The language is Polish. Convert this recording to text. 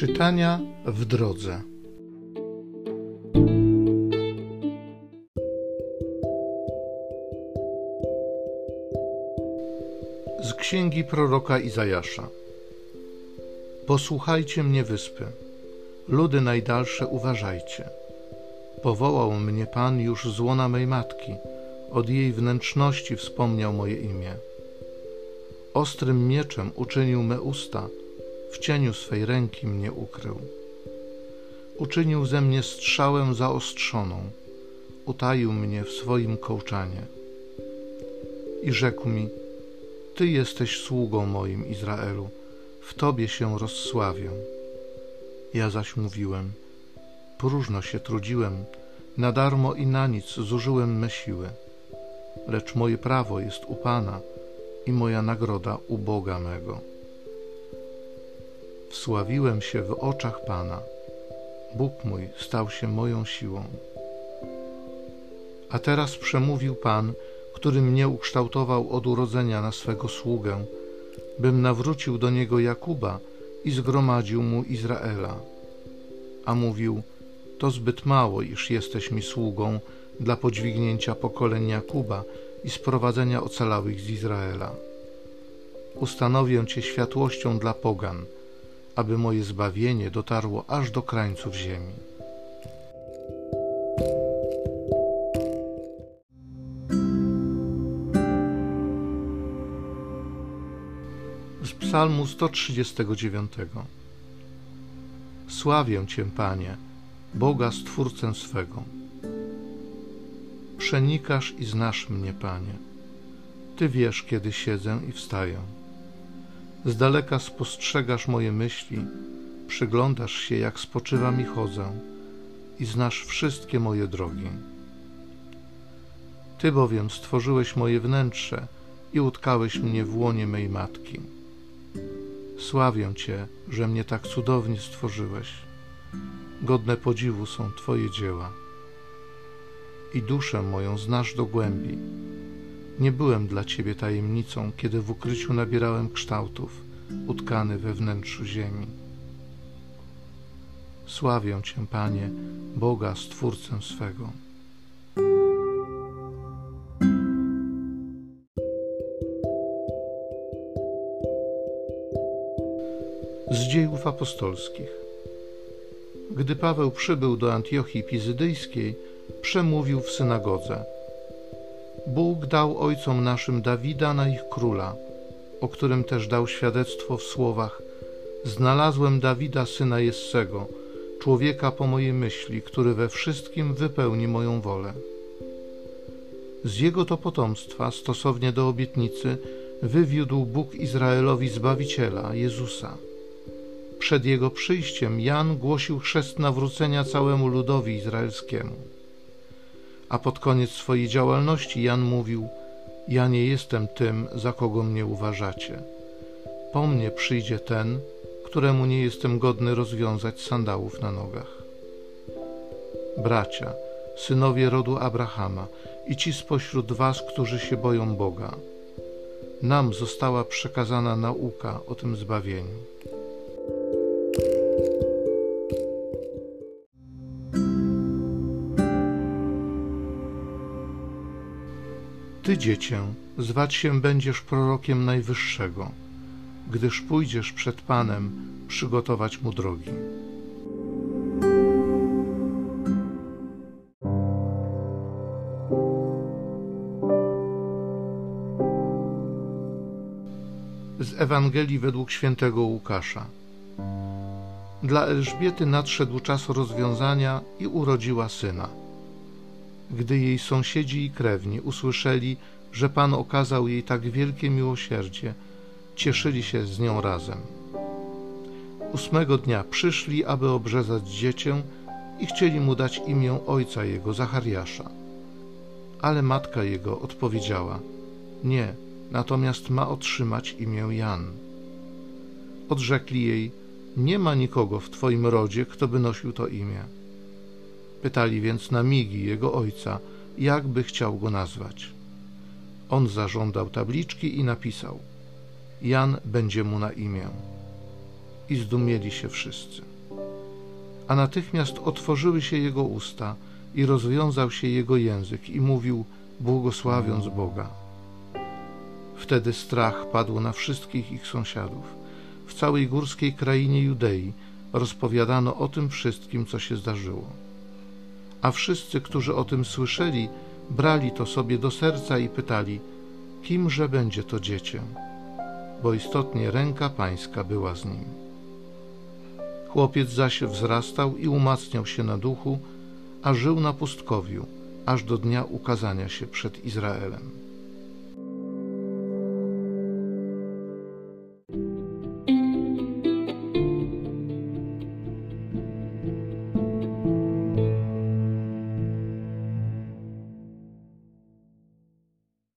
Czytania w drodze. Z księgi proroka Izajasza. Posłuchajcie mnie, wyspy, ludy najdalsze, uważajcie. Powołał mnie Pan już z łona mej matki, od jej wnętrzności wspomniał moje imię. Ostrym mieczem uczynił me usta, w cieniu swej ręki mnie ukrył. Uczynił ze mnie strzałę zaostrzoną, utaił mnie w swoim kołczanie. I rzekł mi, Ty jesteś sługą moim, Izraelu, w Tobie się rozsławię. Ja zaś mówiłem, próżno się trudziłem, na darmo i na nic zużyłem me siły. Lecz moje prawo jest u Pana i moja nagroda u Boga mego. Wsławiłem się w oczach Pana. Bóg mój stał się moją siłą. A teraz przemówił Pan, który mnie ukształtował od urodzenia na swego sługę, bym nawrócił do niego Jakuba i zgromadził mu Izraela. A mówił, to zbyt mało, iż jesteś mi sługą dla podźwignięcia pokoleń Jakuba i sprowadzenia ocalałych z Izraela. Ustanowię Cię światłością dla pogan, aby moje zbawienie dotarło aż do krańców ziemi. Z Psalmu 139 Sławię Cię, Panie, Boga Stwórcę swego. Przenikasz i znasz mnie, Panie. Ty wiesz, kiedy siedzę i wstaję. Z daleka spostrzegasz moje myśli, przyglądasz się, jak spoczywam i chodzę, i znasz wszystkie moje drogi. Ty bowiem stworzyłeś moje wnętrze i utkałeś mnie w łonie mej matki. Sławię Cię, że mnie tak cudownie stworzyłeś. Godne podziwu są Twoje dzieła. I duszę moją znasz do głębi nie byłem dla Ciebie tajemnicą, kiedy w ukryciu nabierałem kształtów, utkany we wnętrzu ziemi. Sławię Cię, Panie, Boga, Stwórcę swego. Z dziejów apostolskich. Gdy Paweł przybył do Antiochii Pizydyjskiej, przemówił w synagodze – Bóg dał ojcom naszym Dawida na ich króla, o którym też dał świadectwo w słowach: Znalazłem Dawida, syna Jessego, człowieka po mojej myśli, który we wszystkim wypełni moją wolę. Z jego to potomstwa, stosownie do obietnicy, wywiódł Bóg Izraelowi Zbawiciela, Jezusa. Przed jego przyjściem Jan głosił chrzest nawrócenia całemu ludowi izraelskiemu a pod koniec swojej działalności Jan mówił: Ja nie jestem tym, za kogo mnie uważacie. Po mnie przyjdzie ten, któremu nie jestem godny rozwiązać sandałów na nogach. Bracia, synowie rodu Abrahama i ci spośród was, którzy się boją Boga, nam została przekazana nauka o tym zbawieniu. Ty, dziecię, zwać się będziesz prorokiem Najwyższego, gdyż pójdziesz przed Panem przygotować mu drogi. Z Ewangelii według świętego Łukasza. Dla Elżbiety nadszedł czas rozwiązania i urodziła syna gdy jej sąsiedzi i krewni usłyszeli, że Pan okazał jej tak wielkie miłosierdzie, cieszyli się z nią razem. Ósmego dnia przyszli, aby obrzezać dziecię i chcieli mu dać imię ojca jego, Zachariasza. Ale matka jego odpowiedziała: Nie, natomiast ma otrzymać imię Jan. Odrzekli jej: Nie ma nikogo w twoim rodzie, kto by nosił to imię. Pytali więc na migi jego ojca, jak by chciał go nazwać. On zażądał tabliczki i napisał: Jan będzie mu na imię. i zdumieli się wszyscy. A natychmiast otworzyły się jego usta i rozwiązał się jego język i mówił, błogosławiąc Boga. Wtedy strach padł na wszystkich ich sąsiadów. W całej górskiej krainie Judei rozpowiadano o tym wszystkim, co się zdarzyło. A wszyscy, którzy o tym słyszeli, brali to sobie do serca i pytali, kimże będzie to dziecię? Bo istotnie ręka pańska była z nim. Chłopiec zaś wzrastał i umacniał się na duchu, a żył na pustkowiu, aż do dnia ukazania się przed Izraelem.